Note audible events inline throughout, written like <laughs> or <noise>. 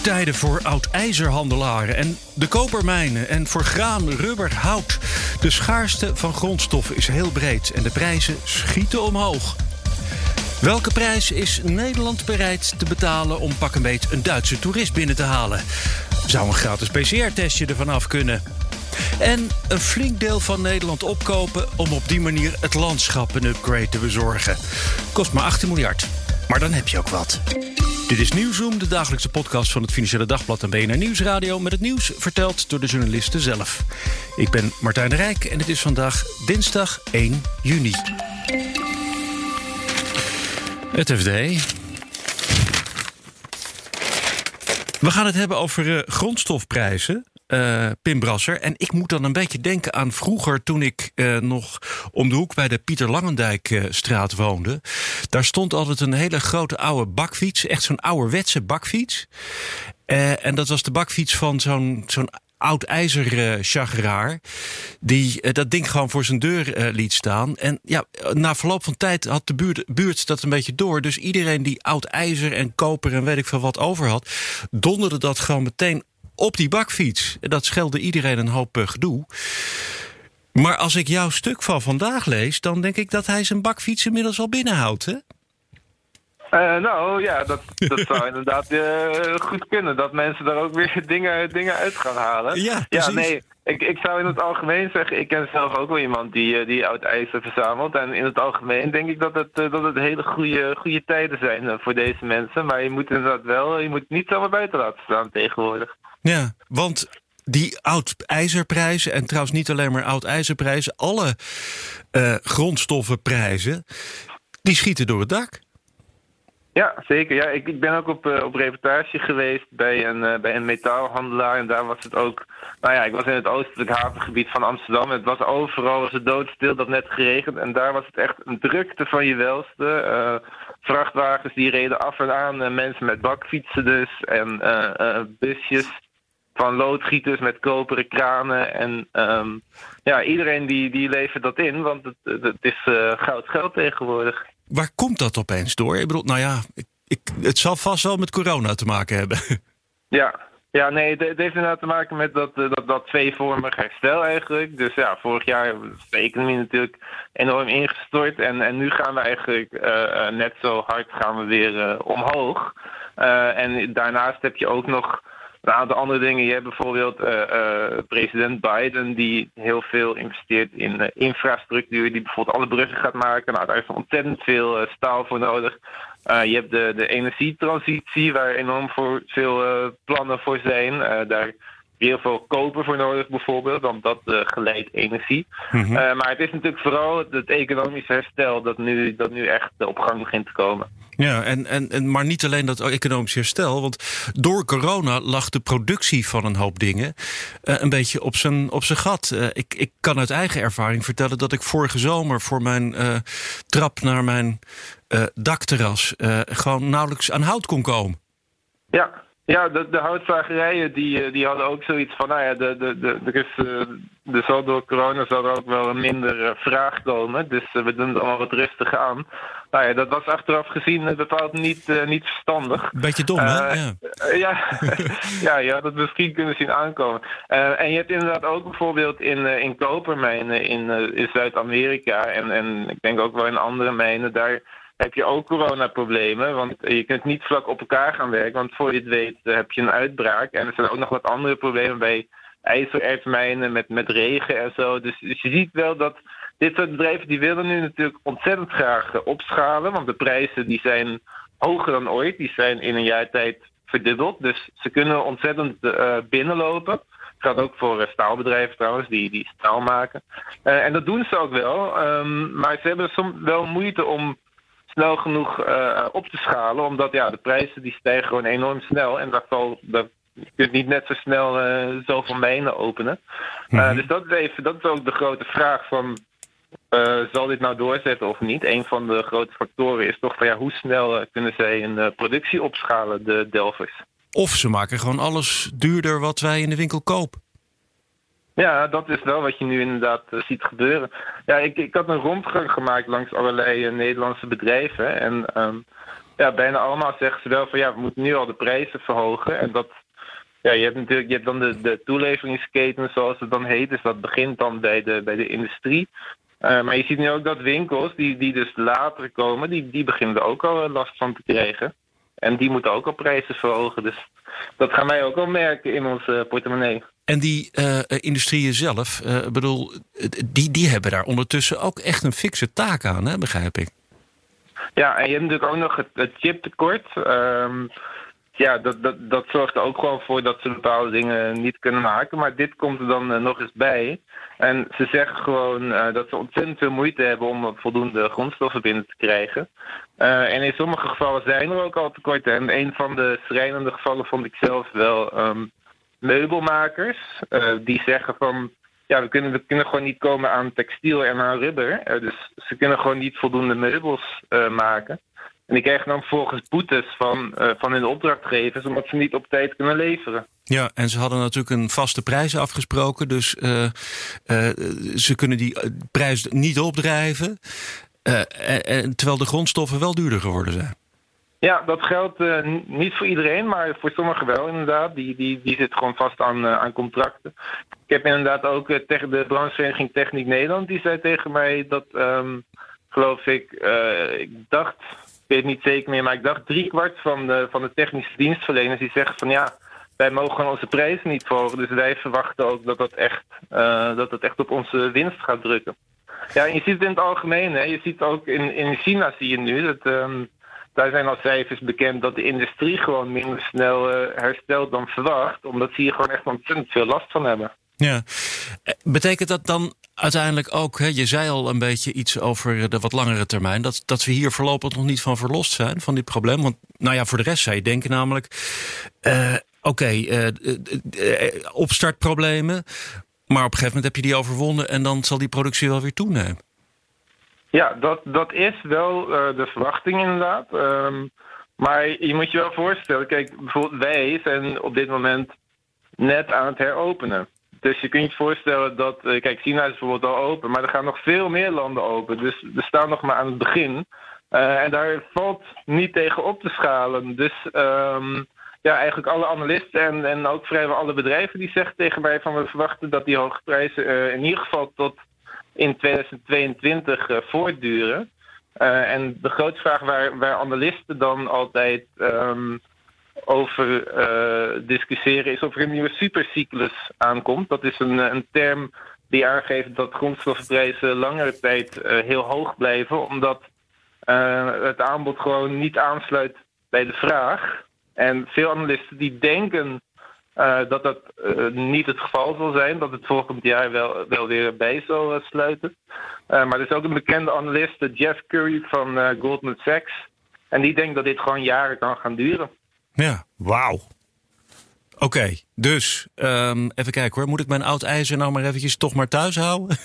Tijden voor oud-ijzerhandelaren en de kopermijnen en voor graan, rubber, hout. De schaarste van grondstoffen is heel breed en de prijzen schieten omhoog. Welke prijs is Nederland bereid te betalen om pak een beet een Duitse toerist binnen te halen? Zou een gratis PCR-testje ervan af kunnen? En een flink deel van Nederland opkopen om op die manier het landschap een upgrade te bezorgen. Kost maar 18 miljard. Maar dan heb je ook wat. Dit is Nieuwsroom, de dagelijkse podcast van het Financiële Dagblad en BNR Nieuwsradio... met het nieuws verteld door de journalisten zelf. Ik ben Martijn de Rijk en het is vandaag dinsdag 1 juni. Het FD. We gaan het hebben over uh, grondstofprijzen. Uh, Pim Brasser. En ik moet dan een beetje denken aan vroeger toen ik uh, nog om de hoek bij de Pieter Langendijkstraat woonde. Daar stond altijd een hele grote oude bakfiets. Echt zo'n ouderwetse bakfiets. Uh, en dat was de bakfiets van zo'n zo'n oud ijzerchageraar. die uh, dat ding gewoon voor zijn deur liet staan. En ja, na verloop van tijd had de buurt, buurt dat een beetje door. Dus iedereen die oud ijzer en koper en weet ik veel wat over had, donderde dat gewoon meteen op die bakfiets. Dat schelde iedereen een hoop uh, gedoe. Maar als ik jouw stuk van vandaag lees, dan denk ik dat hij zijn bakfiets inmiddels al binnenhoudt, hè? Uh, nou ja, dat, dat zou <laughs> inderdaad uh, goed kunnen. Dat mensen daar ook weer <laughs> dingen, dingen uit gaan halen. Ja nee. Ik, ik zou in het algemeen zeggen, ik ken zelf ook wel iemand die, die oud ijzer verzamelt. En in het algemeen denk ik dat het, dat het hele goede, goede tijden zijn voor deze mensen. Maar je moet inderdaad wel, je moet niet zomaar buiten laten staan tegenwoordig. Ja, want die oud-ijzerprijzen, en trouwens niet alleen maar oud-ijzerprijzen, alle uh, grondstoffenprijzen, die schieten door het dak. Ja, zeker. Ja, ik, ik ben ook op, uh, op reportage geweest bij een, uh, bij een metaalhandelaar. En daar was het ook. Nou ja, ik was in het oostelijk havengebied van Amsterdam. Het was overal was het doodstil, dat net geregend. En daar was het echt een drukte van je welste. Vrachtwagens die reden af en aan. mensen met bakfietsen dus. En busjes van loodgieters met koperen kranen. En um, ja, iedereen die, die levert dat in, want het, het is uh, goud geld tegenwoordig. Waar komt dat opeens door? Ik bedoel, nou ja, ik, ik, het zal vast wel met corona te maken hebben. <laughs> Ja, ja nee, het, heeft inderdaad te maken met dat, dat, dat tweevormig herstel eigenlijk. Dus ja, vorig jaar is de economie natuurlijk enorm ingestort. En, en nu gaan we eigenlijk uh, net zo hard gaan we weer uh, omhoog. Uh, en daarnaast heb je ook nog een aantal andere dingen. Je hebt bijvoorbeeld uh, uh, president Biden, die heel veel investeert in uh, infrastructuur, die bijvoorbeeld alle bruggen gaat maken. Nou, daar is ontzettend veel staal voor nodig. je hebt de, de energietransitie, waar enorm voor veel plannen voor zijn. daar heel veel koper voor nodig, bijvoorbeeld, want dat geleidt energie. Mm -hmm. uh, maar het is natuurlijk vooral het economische herstel dat nu, dat nu echt op gang begint te komen. Ja, en, en, en, maar niet alleen dat economisch herstel. Want door corona lag de productie van een hoop dingen uh, een beetje op zijn, op zijn gat. ik, ik kan uit eigen ervaring vertellen dat ik vorige zomer voor mijn trap naar mijn dakterras gewoon nauwelijks aan hout kon komen. Ja, ja, de, de houtvagerijen die, die hadden ook zoiets van, nou ja, de, de, de, er, is, zal door corona zal er ook wel een minder uh, vraag komen. Dus we doen het allemaal wat rustig aan. Nou ja, dat was achteraf gezien bepaald niet, niet verstandig. Beetje dom, hè? Ja, ja, <laughs> ja, ja, dat misschien kunnen zien aankomen. en je hebt inderdaad ook bijvoorbeeld in, in kopermijnen in, in Zuid-Amerika en, en ik denk ook wel in andere mijnen, daar heb je ook coronaproblemen. Want je kunt niet vlak op elkaar gaan werken. Want voor je het weet heb je een uitbraak. En er zijn ook nog wat andere problemen bij ijzerertsmijnen met, met regen en zo. Dus, dus je ziet wel dat dit soort bedrijven die willen nu natuurlijk ontzettend graag uh, opschalen. Want de prijzen die zijn hoger dan ooit. Die zijn in een jaar tijd verdubbeld. Dus ze kunnen ontzettend uh, binnenlopen. Dat geldt ook voor staalbedrijven trouwens, die, die staal maken. en dat doen ze ook wel. Um, maar ze hebben soms wel moeite om snel genoeg uh, op te schalen. Omdat ja, de prijzen die stijgen gewoon enorm snel. En dat zal, dat, je kunt niet net zo snel uh, zoveel mijnen openen. Mm -hmm. uh, dus dat is, even, dat is ook de grote vraag van... eh, zal dit nou doorzetten of niet? Een van de grote factoren is toch van ja, hoe snel kunnen zij een productie opschalen, de Delvers? Of ze maken gewoon alles duurder wat wij in de winkel kopen. Ja, dat is wel wat je nu inderdaad ziet gebeuren. Ja, ik, ik had een rondgang gemaakt langs allerlei Nederlandse bedrijven. En ehm, ja, bijna allemaal zeggen ze wel van ja, we moeten nu al de prijzen verhogen. En dat, ja, je hebt natuurlijk je hebt dan de, de toeleveringsketen, zoals het dan heet. Dus dat begint dan bij de, bij de industrie. Uh, maar je ziet nu ook dat winkels, die, die dus later komen, die, die beginnen er ook al last van te krijgen. En die moeten ook al prijzen verhogen. Dus dat gaan wij ook al merken in onze portemonnee. En die uh, industrieën zelf, uh, bedoel, die, die hebben daar ondertussen ook echt een fikse taak aan, hè, begrijp ik. Ja, en je hebt natuurlijk ook nog het, het chiptekort. Um, ja, dat, dat, dat zorgt er ook gewoon voor dat ze bepaalde dingen niet kunnen maken. Maar dit komt er dan uh, nog eens bij. En ze zeggen gewoon uh, dat ze ontzettend veel moeite hebben om voldoende grondstoffen binnen te krijgen. En in sommige gevallen zijn er ook al tekorten. En een van de schrijnende gevallen vond ik zelf wel um, meubelmakers. die zeggen van ja, we kunnen, we kunnen gewoon niet komen aan textiel en aan rubber. Dus ze kunnen gewoon niet voldoende meubels maken. En die krijgen dan volgens boetes van, uh, van hun opdrachtgevers, omdat ze niet op tijd kunnen leveren. Ja, en ze hadden natuurlijk een vaste prijs afgesproken. Dus ze kunnen die prijs niet opdrijven. En, terwijl de grondstoffen wel duurder geworden zijn. Ja, dat geldt niet voor iedereen, maar voor sommigen wel inderdaad. Die, die, die zitten gewoon vast aan, aan contracten. Ik heb inderdaad ook tegen de branchevereniging Techniek Nederland, die zei tegen mij dat, um, geloof ik, ik dacht, weet niet zeker meer, maar ik dacht drie kwart van de, van de technische dienstverleners die zeggen van ja, wij mogen onze prijzen niet volgen. Dus wij verwachten ook dat dat echt, dat dat echt op onze winst gaat drukken. Ja, je ziet het in het algemeen, hè. je ziet ook in, in China zie je nu dat... Um, daar zijn al cijfers bekend dat de industrie gewoon minder snel uh, herstelt dan verwacht. Omdat ze hier gewoon echt ontzettend veel last van hebben. Ja, eh, betekent dat dan uiteindelijk ook, hè, je zei al een beetje iets over de wat langere termijn, dat, dat we hier voorlopig nog niet van verlost zijn van dit probleem? Want nou ja, voor de rest zou je denken namelijk, uh, oké, uh, opstartproblemen, maar op een gegeven moment heb je die overwonnen en dan zal die productie wel weer toenemen. Ja, dat, dat is wel de verwachting inderdaad. Um, maar je moet je wel voorstellen, kijk, bijvoorbeeld wij zijn op dit moment net aan het heropenen. Dus je kunt je voorstellen dat, uh, kijk, China is bijvoorbeeld al open, maar er gaan nog veel meer landen open. Dus we staan nog maar aan het begin. Uh, en daar valt niet tegen op te schalen. Dus um, ja, eigenlijk alle analisten en, en ook vrijwel alle bedrijven die zeggen tegen mij van we verwachten dat die hoge prijzen in ieder geval tot in 2022 uh, voortduren. En de grote vraag waar, waar analisten dan altijd um, over uh, discussiëren is of er een nieuwe supercyclus aankomt. Dat is een, een term die aangeeft dat grondstoffenprijzen langere tijd heel hoog blijven, omdat het aanbod gewoon niet aansluit bij de vraag. En veel analisten die denken dat dat niet het geval zal zijn, dat het volgend jaar wel, wel weer bij zal sluiten. maar er is ook een bekende analist, Jeff Curry van Goldman Sachs. En die denkt dat dit gewoon jaren kan gaan duren. Ja, wauw. Oké, okay, dus um, even kijken hoor. Moet ik mijn oud ijzer nou maar eventjes toch maar thuis houden?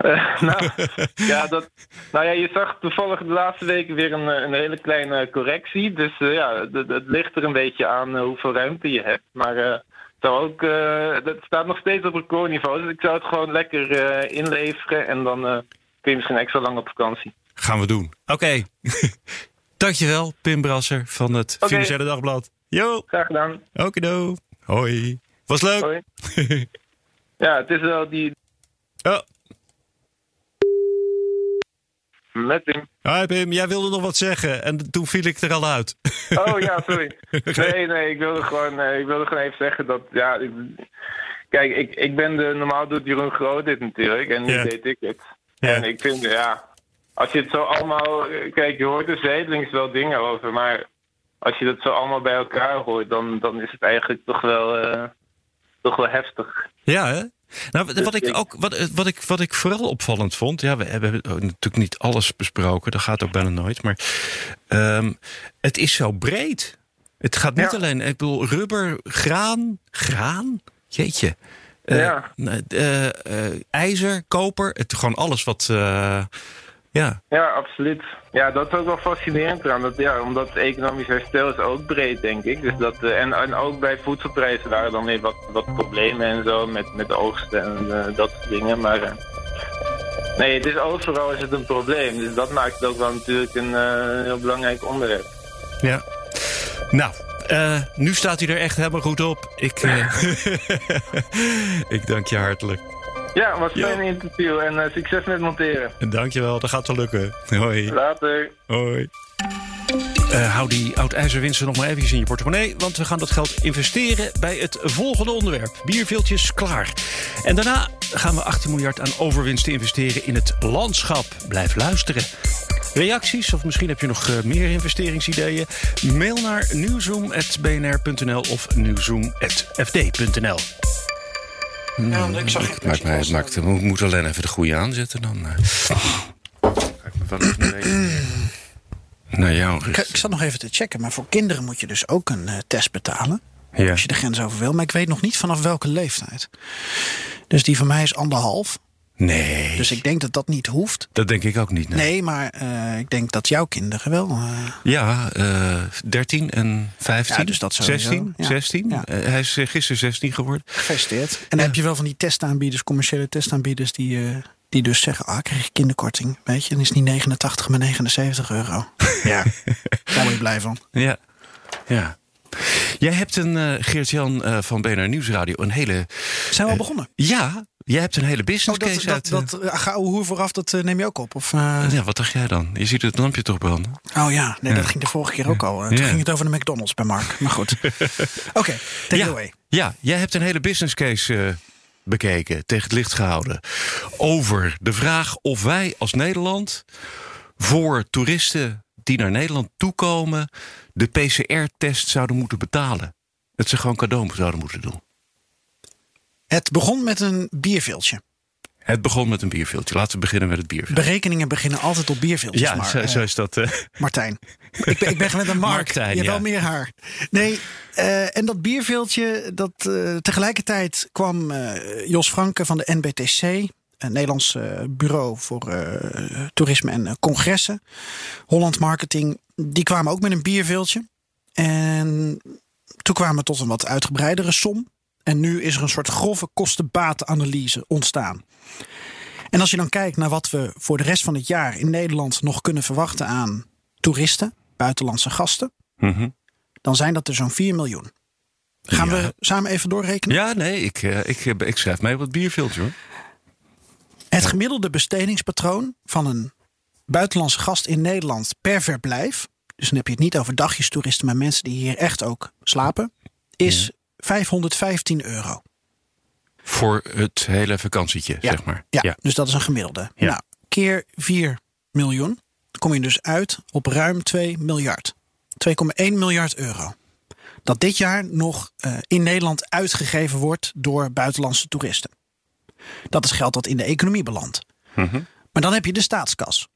Uh, <laughs> nou, <laughs> ja, dat, nou ja, je zag toevallig de laatste weken weer een, een hele kleine correctie. Dus uh, ja, het ligt er een beetje aan uh, hoeveel ruimte je hebt. Maar het ook, dat staat nog steeds op recordniveau. Dus ik zou het gewoon lekker inleveren. En dan kun je misschien extra lang op vakantie. Gaan we doen. Oké. Okay. <laughs> Dankjewel, Pim Brasser van het okay. Financiële Dagblad. Jo. Graag gedaan. Okido. Hoi. Was leuk. Hoi. <laughs> ja, het is wel die... Oh. Met Pim. Hi Pim, jij wilde nog wat zeggen en toen viel ik er al uit. Oh ja, sorry. <laughs> Nee, nee, ik wilde gewoon, eh, ik wilde gewoon even zeggen dat, ja, ik, kijk, ik, ik ben de, normaal doet Jeroen Groot dit natuurlijk en nu yeah. deed ik het. Yeah. En ik vind, ja, als je het zo allemaal, eh, kijk, je hoort er zijdelings wel dingen over, maar als je dat zo allemaal bij elkaar hoort, dan, dan is het eigenlijk toch wel, uh, toch wel heftig. Ja, hè? Nou, wat ik ook wat, wat, ik, wat ik vooral opvallend vond, ja, we hebben natuurlijk niet alles besproken, dat gaat ook bijna nooit, maar um, het is zo breed. Het gaat niet ja. alleen, ik bedoel, rubber, graan, graan, jeetje. Eh, Ja. eh, eh, ijzer, koper, het, gewoon alles wat. Ja. Ja, absoluut. Ja, dat is ook wel fascinerend eraan. Dat, ja, omdat het economisch herstel is ook breed, denk ik. Dus dat, eh, en, en ook bij voedselprijzen waren dan weer wat, wat problemen en zo met, met de oogsten en eh, dat soort dingen. Maar eh, nee, het is overal is het een probleem. Dus dat maakt het ook wel natuurlijk een heel belangrijk onderwerp. ja. Nou. nu staat hij er echt helemaal goed op. Ik, <laughs> ik dank je hartelijk. Ja, was Ja. fijn interview en eh, succes met monteren. En dankjewel, dat gaat wel lukken. Hoi. Later. Hoi. Eh, hou die oud-ijzerwinsten nog maar even in je portemonnee... want we gaan dat geld investeren bij het volgende onderwerp. Bierveeltjes klaar. En daarna gaan we 18 miljard aan overwinsten investeren in het landschap. Blijf luisteren. Reacties, of misschien heb je nog eh, meer investeringsideeën? Mail naar nieuwzoom.bnr.nl of nieuwzoom.fd.nl. Ja, ik zag Het maakt mij, het maakt, we moeten alleen even de goede aanzetten dan. eh. Ga ik me wel even even naar jou Ik, ik zat nog even te checken, maar voor kinderen moet je dus ook een eh, test betalen. Ja. Als je de grens over wil. Maar ik weet nog niet vanaf welke leeftijd. Dus die van mij is anderhalf. Nee, Dus ik denk dat dat niet hoeft. dat denk ik ook niet. nee. Nee, maar eh, ik denk dat jouw kinderen wel. eh, Ja, eh 13 en 15. Ja, dus dat sowieso, 16. ja. 16. Ja. Hij is gisteren 16 geworden. gefeliciteerd. En dan heb je wel van die testaanbieders, commerciële testaanbieders, die, die dus zeggen: Ah, krijg je kinderkorting. Weet je, dan is het niet 89, maar 79 euro. <laughs> ja, daar word je blij van. Ja. ja. Jij hebt een, Geert-Jan van BNR Nieuwsradio, een hele... Zijn we al begonnen? Ja, jij hebt een hele Oh, business dat, case dat, uit... dat, uh, gouden hoer vooraf, dat eh, neem je ook op? Of, eh, eh, ja, wat dacht jij dan? Je ziet het lampje toch branden? Oh ja, nee, Ja. dat ging de vorige keer ook al. Eh, Toen Ja. ging het over de McDonald's bij Mark. Maar goed. <laughs> Oké, take it ja, away. ja, jij hebt een hele business case eh, bekeken, tegen het licht gehouden. Over de vraag of wij als Nederland voor toeristen die naar Nederland toekomen, de PCR-test zouden moeten betalen. Dat ze gewoon cadeau zouden moeten doen. Het begon met een bierveeltje. Het begon met een bierveeltje. Laten we beginnen met het bierveeltje. Berekeningen beginnen altijd op bierveeltjes. Ja, maar, zo, zo is dat. eh. Martijn. Ik ben, ik ben gewend aan Mark. Marktijn, je hebt ja. wel meer haar. Nee, eh, en dat bierveeltje, dat, eh, tegelijkertijd kwam Jos Franke van de NBTC, een Nederlands bureau voor toerisme en congressen, Holland Marketing, die kwamen ook met een bierveeltje. En toen kwamen we tot een wat uitgebreidere som. En nu is er een soort grove kosten-batenanalyse ontstaan. En als je dan kijkt naar wat we voor de rest van het jaar in Nederland nog kunnen verwachten aan toeristen, buitenlandse gasten, Mhm. dan zijn dat er zo'n 4 miljoen. Gaan Ja. we samen even doorrekenen? Ja, nee, ik, eh, ik, eh, ik schrijf mee op het bierveeltje hoor. Het gemiddelde bestedingspatroon van een buitenlandse gast in Nederland per verblijf, dus dan heb je het niet over dagjestoeristen, maar mensen die hier echt ook slapen, is 515 euro. Voor het hele vakantietje, Ja. zeg maar. Ja, dus dat is een gemiddelde. Ja. Nou, keer 4 miljoen, kom je dus uit op ruim 2 miljard. 2,1 miljard euro. Dat dit jaar nog eh, in Nederland uitgegeven wordt door buitenlandse toeristen. Dat is geld dat in de economie belandt. Mhm. Maar dan heb je de staatskas.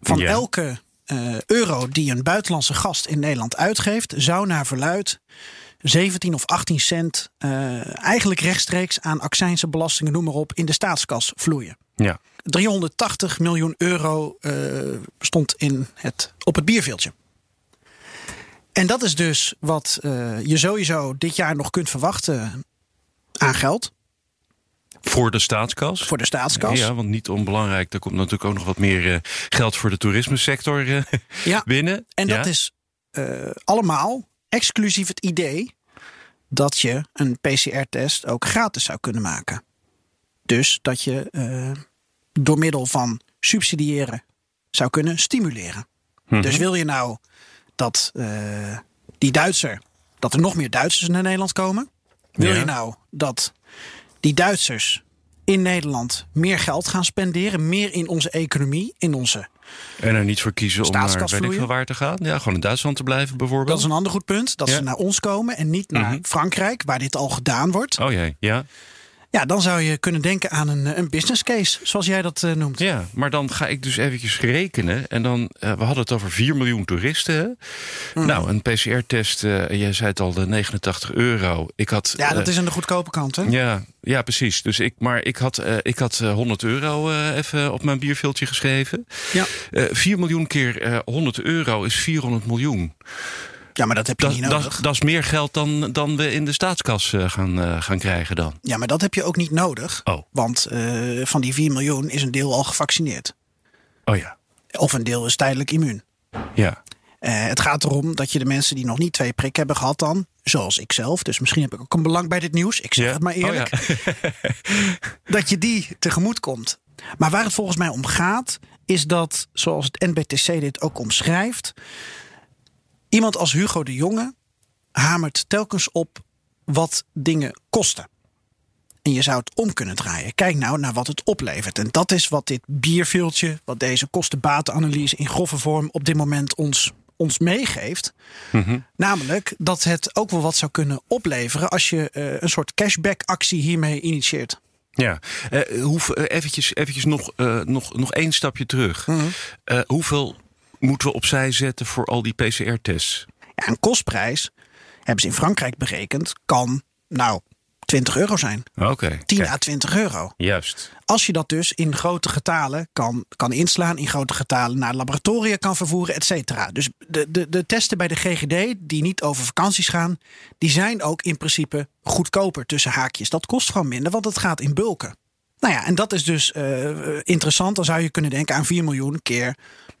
Van elke eh, euro die een buitenlandse gast in Nederland uitgeeft, zou naar verluid 17 of 18 cent eh, eigenlijk rechtstreeks aan accijnsen, belastingen, noem maar op, in de staatskas vloeien. Ja. 380 miljoen euro eh, stond in het, op het bierveeltje. En dat is dus wat eh, je sowieso dit jaar nog kunt verwachten aan geld Voor de staatskas. voor de staatskas. Ja, want niet onbelangrijk. Er komt natuurlijk ook nog wat meer geld voor de toerismesector Ja. <laughs> binnen. En Ja? dat is allemaal exclusief het idee dat je een PCR-test ook gratis zou kunnen maken. Dus dat je eh, door middel van subsidiëren zou kunnen stimuleren. Mhm. Dus wil je nou dat eh, die Duitser, dat er nog meer Duitsers naar Nederland komen? Wil Ja. je nou dat die Duitsers in Nederland meer geld gaan spenderen, meer in onze economie, in onze En er niet voor kiezen om naar weet ik veel waar te gaan. Ja, gewoon in Duitsland te blijven bijvoorbeeld. Dat is een ander goed punt. Dat Ja. ze naar ons komen en niet naar Mhm. Frankrijk, waar dit al gedaan wordt. Oh jee, ja. Ja, dan zou je kunnen denken aan een, een business case, zoals jij dat uh, noemt. Ja, maar dan ga ik dus eventjes rekenen. En dan, uh, we hadden het over 4 miljoen toeristen. Mm. Nou, een PCR-test, uh, jij zei het al, de 89 euro. Ik had, ja, dat is aan de goedkope kant, hè? Ja, ja precies. Dus ik, maar ik had, ik had 100 euro even op mijn bierviltje geschreven. Ja. 4 miljoen keer 100 euro is 400 miljoen. Ja, maar dat heb je dat, niet nodig. Dat, dat, is meer geld dan, dan we in de staatskas uh, gaan, uh, gaan krijgen dan. Ja, maar dat heb je ook niet nodig. Oh. Want uh, van die 4 miljoen is een deel al gevaccineerd. Oh ja. Of een deel is tijdelijk immuun. Ja. het gaat erom dat je de mensen die nog niet twee prik hebben gehad dan... zoals ik zelf, dus misschien heb ik ook een belang bij dit nieuws. Ik zeg ja? het maar eerlijk. Oh ja. <laughs> dat je die tegemoet komt. Maar waar het volgens mij om gaat... is dat, zoals het NBTC dit ook omschrijft... Iemand als Hugo de Jonge hamert telkens op wat dingen kosten. En je zou het om kunnen draaien. Kijk nou naar wat het oplevert. En dat is wat dit bierveeltje, wat deze kostenbatenanalyse in grove vorm op dit moment ons, ons meegeeft. Mm -hmm. Namelijk dat het ook wel wat zou kunnen opleveren als je uh, een soort cashback actie hiermee initieert. Ja, uh, hoef, uh, eventjes, eventjes nog, nog, nog één stapje terug. Mm -hmm. hoeveel moeten we opzij zetten voor al die PCR-tests? Ja, een kostprijs, hebben ze in Frankrijk berekend, kan nou 20 euro zijn. Oké. Okay, 10 à 20 euro. Juist. Als je dat dus in grote getalen kan, kan inslaan, in grote getalen naar laboratoria kan vervoeren, et cetera. Dus de, de, de testen bij de GGD, die niet over vakanties gaan, die zijn ook in principe goedkoper tussen haakjes. Dat kost gewoon minder, want het gaat in bulken. Nou ja, en dat is dus uh, interessant. Dan zou je kunnen denken aan 4 miljoen keer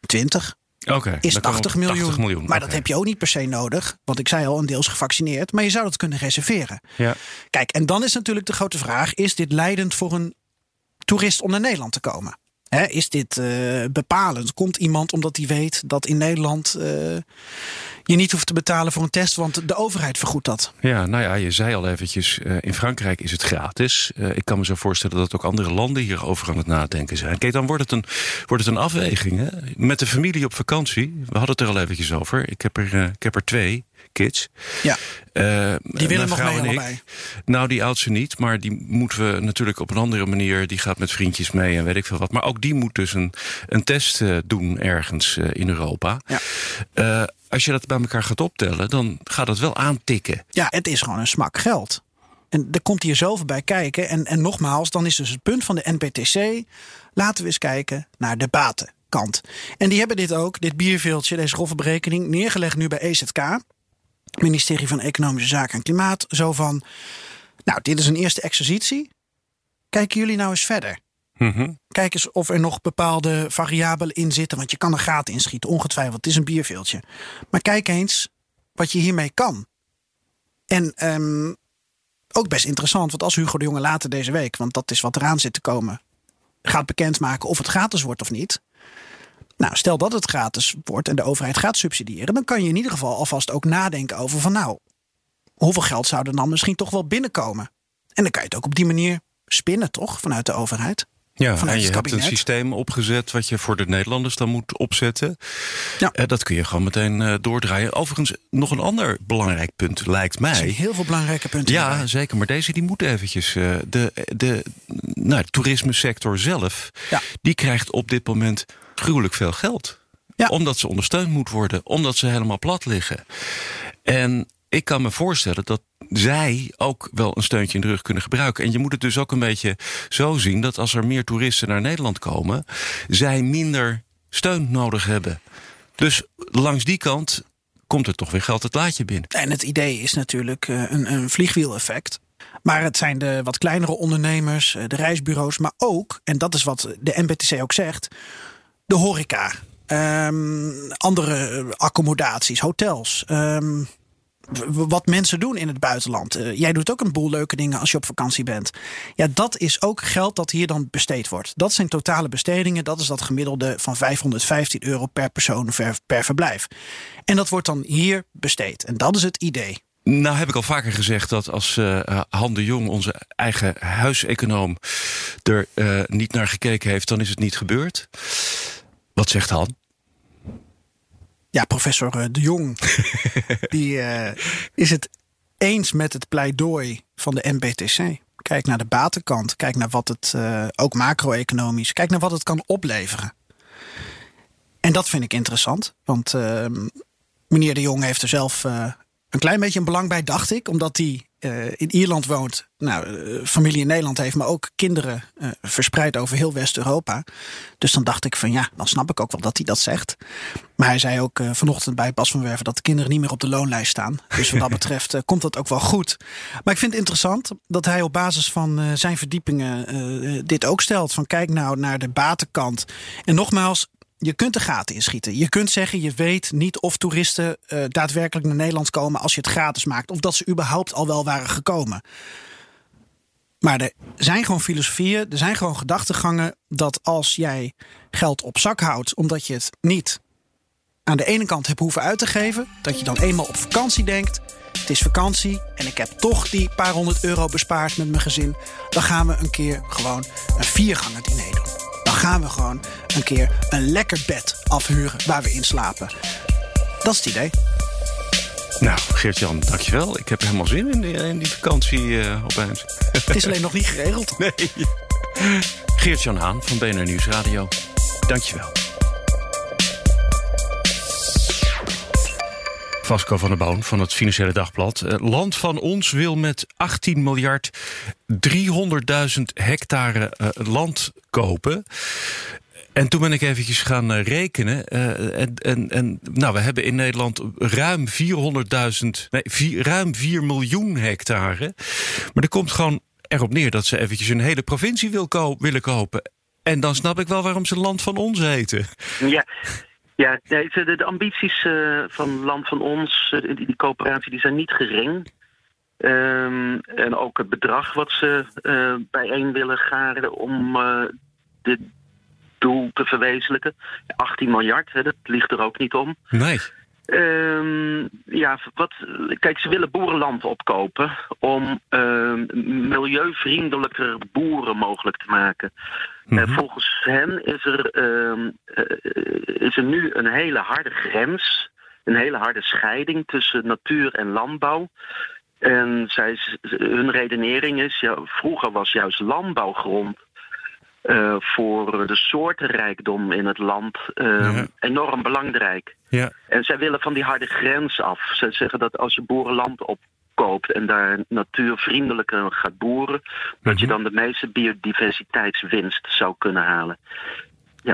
20 Okay, is 80 miljoen. 80 miljoen. Maar okay. dat heb je ook niet per se nodig. Want ik zei al, een deel is gevaccineerd. Maar je zou dat kunnen reserveren. Ja. Kijk, en dan is natuurlijk de grote vraag: is dit leidend voor een toerist om naar Nederland te komen? Is dit uh, bepalend? Komt iemand omdat hij weet dat in Nederland uh, je niet hoeft te betalen voor een test, want de overheid vergoedt dat? Ja, nou ja, je zei al eventjes, uh, in Frankrijk is het gratis. ik kan me zo voorstellen dat ook andere landen hierover aan het nadenken zijn. Kijk, dan wordt het een, wordt het een afweging. Hè? Met de familie op vakantie, we hadden het er al eventjes over. Ik heb er, ik heb er twee kids. Ja. Uh, die willen nog mee allebei. Nou, die oudste niet, maar die moeten we natuurlijk op een andere manier. Die gaat met vriendjes mee en weet ik veel wat. Maar ook die moet dus een, een test uh, doen ergens uh, in Europa. Ja. als je dat bij elkaar gaat optellen, dan gaat het wel aantikken. Ja, het is gewoon een smak geld. En er komt hier zoveel bij kijken. En, en nogmaals, dan is dus het punt van de NPTC. Laten we eens kijken naar de batenkant. En die hebben dit ook, dit bierveeltje, deze grove berekening, neergelegd nu bij EZK ministerie van Economische Zaken en Klimaat. Zo van, nou, dit is een eerste exercitie. Kijken jullie nou eens verder. Mm -hmm. Kijk eens of er nog bepaalde variabelen in zitten. Want je kan er gaten inschieten, ongetwijfeld. Het is een bierveeltje. Maar kijk eens wat je hiermee kan. En um, ook best interessant, want als Hugo de Jonge later deze week... want dat is wat eraan zit te komen... gaat bekendmaken of het gratis wordt of niet... Nou, stel dat het gratis wordt en de overheid gaat subsidiëren, dan kan je in ieder geval alvast ook nadenken over van nou, hoeveel geld zou er dan misschien toch wel binnenkomen? En dan kan je het ook op die manier spinnen, toch, vanuit de overheid? Ja, vanuit en je het hebt een systeem opgezet wat je voor de Nederlanders dan moet opzetten. Ja. Uh, dat kun je gewoon meteen uh, doordraaien. Overigens, nog een ander belangrijk punt lijkt mij. heel veel belangrijke punten. Ja, zeker. Maar deze die moet eventjes. Uh, de, de, nou, de toerismesector zelf, Ja. die krijgt op dit moment gruwelijk veel geld. Ja. Omdat ze ondersteund moet worden, omdat ze helemaal plat liggen. En ik kan me voorstellen dat zij ook wel een steuntje in de rug kunnen gebruiken. En je moet het dus ook een beetje zo zien dat als er meer toeristen naar Nederland komen, zij minder steun nodig hebben. Dus langs die kant komt er toch weer geld het laadje binnen. En het idee is natuurlijk eh, een, een vliegwiel-effect. Maar het zijn de wat kleinere ondernemers, eh, de reisbureaus, maar ook, en dat is wat de NBTC ook zegt, de horeca. Ehm, andere eh, accommodaties, hotels. ehm, wat mensen doen in het buitenland. Eh, jij doet ook een boel leuke dingen als je op vakantie bent. Ja, dat is ook geld dat hier dan besteed wordt. Dat zijn totale bestedingen. Dat is dat gemiddelde van 515 euro per persoon per, verblijf. En dat wordt dan hier besteed. En dat is het idee. Nou heb ik al vaker gezegd dat als eh Han de Jong, onze eigen huiseconoom, er niet naar gekeken heeft, dan is het niet gebeurd. Wat zegt Han? Ja, professor eh, De Jong <laughs> die, eh, is het eens met het pleidooi van de NBTC. Kijk naar de batenkant. Kijk naar wat het, uh, ook macro-economisch, kijk naar wat het kan opleveren. En dat vind ik interessant, want uh, meneer De Jong heeft er zelf een klein beetje een belang bij, dacht ik, omdat hij uh, in Ierland woont, nou, uh, familie in Nederland heeft, maar ook kinderen uh, verspreid over heel West-Europa. Dus dan dacht ik van ja, dan snap ik ook wel dat hij dat zegt. Maar hij zei ook vanochtend bij Bas van Werven dat de kinderen niet meer op de loonlijst staan. Dus wat dat <laughs> betreft komt dat ook wel goed. Maar ik vind het interessant dat hij op basis van zijn verdiepingen dit ook stelt. Van kijk nou naar de batenkant. En nogmaals, je kunt de gaten inschieten. Je kunt zeggen, je weet niet of toeristen uh, daadwerkelijk naar Nederland komen als je het gratis maakt. Of dat ze überhaupt al wel waren gekomen. Maar er zijn gewoon filosofieën, er zijn gewoon gedachtegangen dat als jij geld op zak houdt, omdat je het niet aan de ene kant hebt hoeven uit te geven, dat je dan eenmaal op vakantie denkt. Het is vakantie en ik heb toch die paar honderd euro bespaard met mijn gezin. Dan gaan we een keer gewoon een viergangen diner doen gaan we gewoon een keer een lekker bed afhuren waar we in slapen. Dat is het idee. Nou, Geert-Jan, dankjewel. Ik heb helemaal zin in die, in die vakantie uh, opeens. Het is alleen nog niet geregeld. <laughs> Nee. Geert-Jan Haan van BNR Nieuwsradio. Dankjewel. Vasco van der Boon van het Financiële Dagblad. Land van ons wil met 18 miljard 300.000 hectare uh, land kopen. En toen ben ik eventjes gaan uh, rekenen. En, en, en nou, we hebben in Nederland ruim 400.000, nee, ruim 4 miljoen hectare. Maar er komt gewoon erop neer dat ze eventjes een hele provincie wil willen kopen. En dan snap ik wel waarom ze land van ons heten. Ja, ja, de, de ambities uh, van Land van Ons, uh, die, die, coöperatie, die zijn niet gering. Um, en ook het bedrag wat ze uh, bijeen willen garen om dit doel te verwezenlijken. 18 miljard, hè, dat ligt er ook niet om. Nee. Um, ja, wat, kijk, ze willen boerenland opkopen om uh, milieuvriendelijker boeren mogelijk te maken. Mm -hmm. uh, volgens hen is er, uh, is er nu een hele harde grens, een hele harde scheiding tussen natuur en landbouw. En zij, hun redenering is, ja, vroeger was juist landbouwgrond uh, voor de soortenrijkdom in het land uh, ja. enorm belangrijk. Ja. En zij willen van die harde grens af. Zij zeggen dat als je boerenland opkoopt en daar natuurvriendelijker gaat boeren, mm -hmm. dat je dan de meeste biodiversiteitswinst zou kunnen halen.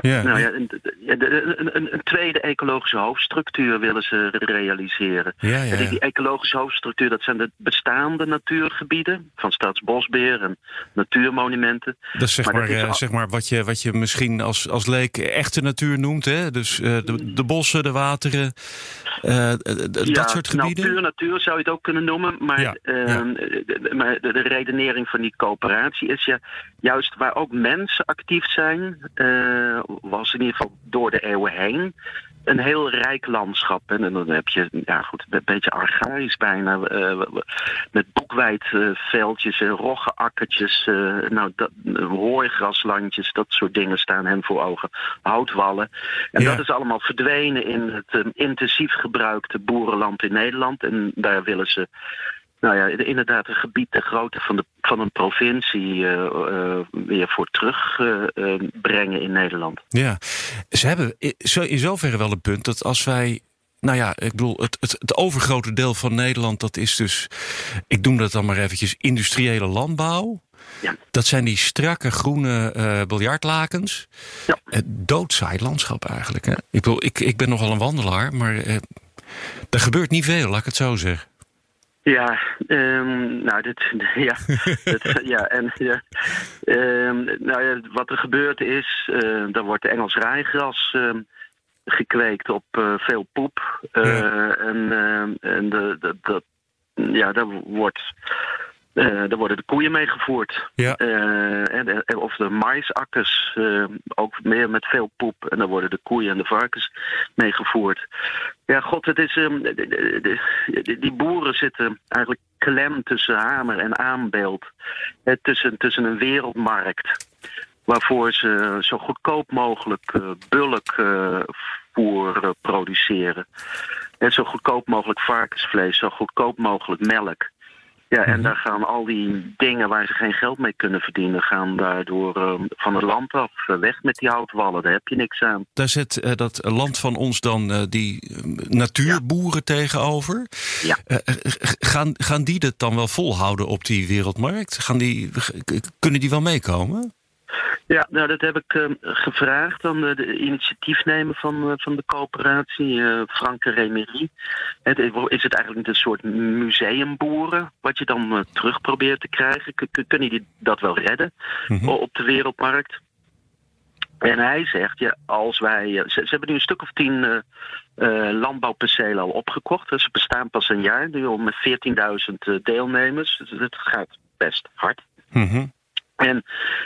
Ja, Ja, nou ja. een, een, een, tweede ecologische hoofdstructuur willen ze realiseren. Ja, ja, En die, ecologische hoofdstructuur, dat zijn de bestaande natuurgebieden van Staatsbosbeheer en natuurmonumenten. Dat is zeg Maar maar, dat is eh, al- zeg maar wat, je, wat je misschien als, als leek echte natuur noemt. Hè? Dus eh, de, de bossen, de wateren, eh, dat soort gebieden. Natuur, natuur zou je het ook kunnen noemen. Maar, ehm, de, maar de, de redenering van die coöperatie is ja, juist waar ook mensen actief zijn, was in ieder geval door de eeuwen heen. Een heel rijk landschap. En dan heb je, ja goed, een beetje archaïs bijna. eh, met boekwijdveldjes en roggenakkertjes. eh, nou, dat, hooigraslandjes, dat soort dingen staan hen voor ogen. Houtwallen. En Ja. dat is allemaal verdwenen in het eh, intensief gebruikte boerenland in Nederland. En daar willen ze, nou ja, inderdaad een gebied ter grootte van, de, van een provincie eh, eh, weer voor terugbrengen eh, brengen in Nederland. Ja, ze hebben in zoverre wel een punt dat als wij. Nou ja, ik bedoel, het, het, het overgrote deel van Nederland, dat is dus. Ik noem dat dan maar eventjes industriële landbouw. Ja. Dat zijn die strakke groene eh biljartlakens. Ja. Het doodsaai landschap eigenlijk. Hè? Ik bedoel, ik, ik ben nogal een wandelaar, maar eh, er gebeurt niet veel, laat ik het zo zeggen. Ja, ehm, nou, dit, <laughs> ja, dit, ja, en ja, ehm, nou ja, wat er gebeurd is, eh er wordt Engels rijgras ehm, gekweekt op eh, veel poep. Eh, Ja. En, ehm, en de, de, dat, ja, daar wordt. Eh, daar worden de koeien mee gevoerd. Ja. Eh, en, en- of de maisakkers, eh, ook meer met veel poep. En daar worden de koeien en de varkens mee gevoerd. Ja, god, het is, ehm, de- de- de- de- die boeren zitten eigenlijk klem tussen hamer en aanbeeld. Tussen, tussen een wereldmarkt. Waarvoor ze zo goedkoop mogelijk bulkvoer eh, produceren. En zo goedkoop mogelijk varkensvlees, zo goedkoop mogelijk melk. Ja, en Mhm. daar gaan al die dingen waar ze geen geld mee kunnen verdienen, gaan daardoor eh, van het land af. Eh, weg met die houtwallen, daar heb je niks aan. Daar zet eh, dat land van ons dan eh, die eh, natuurboeren tegenover. Ja. Gaan, gaan die het dan wel volhouden op die wereldmarkt? Gaan die, kunnen die wel meekomen? Ja, nou dat heb ik eh, gevraagd aan de, de initiatiefnemer van, eh, van de coöperatie, eh Franke Remery. Het, is het eigenlijk niet een soort museumboeren, wat je dan eh, terug probeert te krijgen? Kun- kun- Kunnen die dat wel redden Mhm. op de wereldmarkt? En hij zegt, ja, als wij. Ze, ze hebben nu een stuk of tien landbouwpercelen al opgekocht. Dus ze bestaan pas een jaar, nu al met 14.000 eh, deelnemers. Dus het gaat best hard. Mhm. En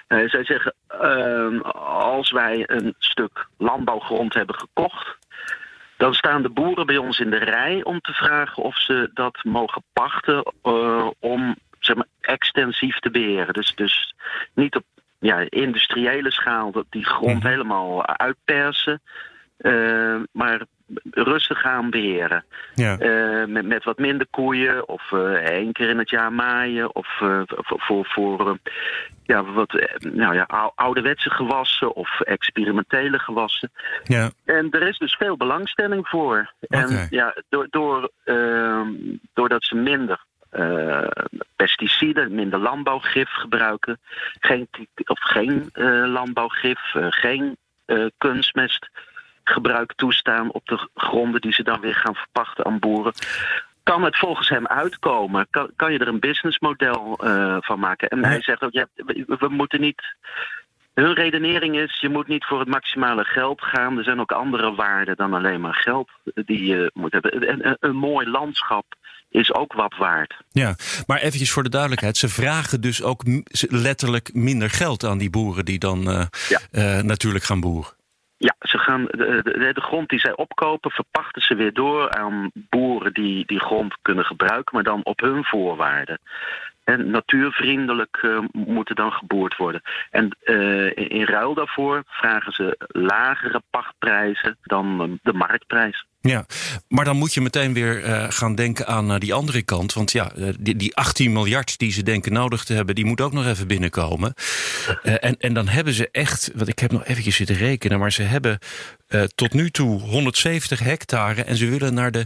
eh, zij zeggen, ehm, als wij een stuk landbouwgrond hebben gekocht, dan staan de boeren bij ons in de rij om te vragen of ze dat mogen pachten eh, om zeg maar, extensief te beheren. Dus, dus niet op ja, industriële schaal dat die grond Mhm. helemaal uitpersen, maar rustig gaan beheren. Ja. Eh, met, met wat minder koeien of eh, één keer in het jaar maaien of eh, voor, voor, eh, ja, wat nou ja, ou- ouderwetse gewassen of experimentele gewassen. ja. En er is dus veel belangstelling voor. En ja, door, door, ehm, doordat ze minder pesticiden, minder landbouwgif gebruiken, geen, of geen landbouwgif, geen kunstmest gebruik toestaan op de gronden die ze dan weer gaan verpachten aan boeren. Kan het volgens hem uitkomen? Kan, kan je er een businessmodel eh, van maken? En hij zegt ook, ja, we, we moeten niet hun redenering is, je moet niet voor het maximale geld gaan. Er zijn ook andere waarden dan alleen maar geld die je moet hebben. En een, een mooi landschap is ook wat waard. Ja, maar eventjes voor de duidelijkheid. Ze vragen dus ook letterlijk minder geld aan die boeren die dan eh, Ja. eh, natuurlijk gaan boeren. Ja, ze gaan de, de, de grond die zij opkopen, verpachten ze weer door aan boeren die die grond kunnen gebruiken, maar dan op hun voorwaarden. En natuurvriendelijk eh, moeten dan geboerd worden. En eh, in, in ruil daarvoor vragen ze lagere pachtprijzen dan eh, de marktprijs. Ja, maar dan moet je meteen weer eh, gaan denken aan eh, die andere kant. Want ja, eh, die, die 18 miljard die ze denken nodig te hebben, die moet ook nog even binnenkomen. En, en dan hebben ze echt, want ik heb nog eventjes zitten rekenen, maar ze hebben tot nu toe 170 hectare en ze willen naar de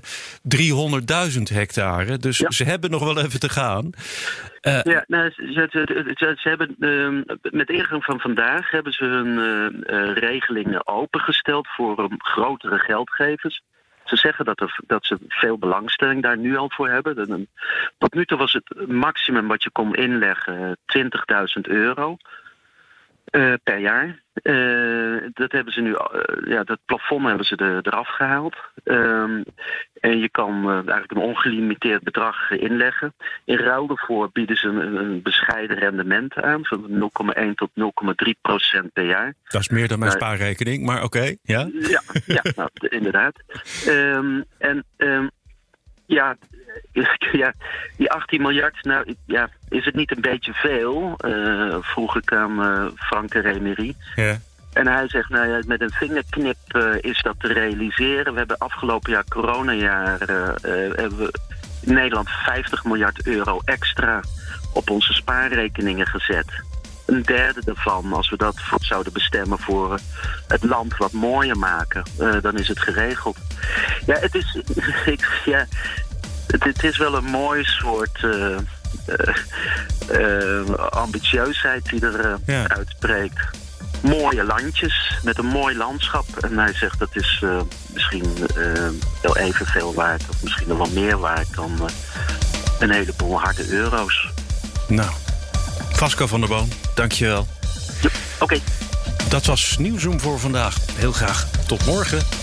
300.000 hectare. Dus Ja. ze hebben nog wel even te gaan. Ja, nou, ze, ze, ze- hebben ehm, met ingang van vandaag hebben ze hun regelingen opengesteld voor ehm, grotere geldgevers. Ze zeggen dat, er, dat ze veel belangstelling daar nu al voor hebben. Tot nu toe was het maximum wat je kon inleggen eh, 20.000 euro eh, per jaar. Eh, dat hebben ze nu, eh, ja, dat plafond hebben ze er, eraf gehaald. Ehm, en je kan eigenlijk een ongelimiteerd bedrag inleggen. In ruil daarvoor bieden ze een, een bescheiden rendement aan van 0,1 tot 0,3 procent per jaar. dat is meer dan mijn Nee. spaarrekening, maar oké. ja? Ja, ja nou, inderdaad. Ehm, en ehm, ja, ja, die 18 miljard, nou ja, is het niet een beetje veel? Eh, vroeg ik aan eh Frank Remery. ja. En hij zegt, nou ja, met een vingerknip eh, is dat te realiseren. We hebben afgelopen jaar, coronajaar, hebben we in Nederland 50 miljard euro extra op onze spaarrekeningen gezet. Een derde daarvan, als we dat zouden bestemmen voor eh, het land wat mooier maken, eh, dan is het geregeld. Ja, het is, <laughs> ik, ja, het, het is wel een mooi soort eh, ambitieusheid die er Ja. uitspreekt mooie landjes met een mooi landschap. En hij zegt dat is misschien wel evenveel waard, of misschien nog wel meer waard dan een heleboel harde euro's. Nou, Vasco van der Boom, dankjewel. Oké, Dat was Nieuwzoom voor vandaag. Heel graag tot morgen.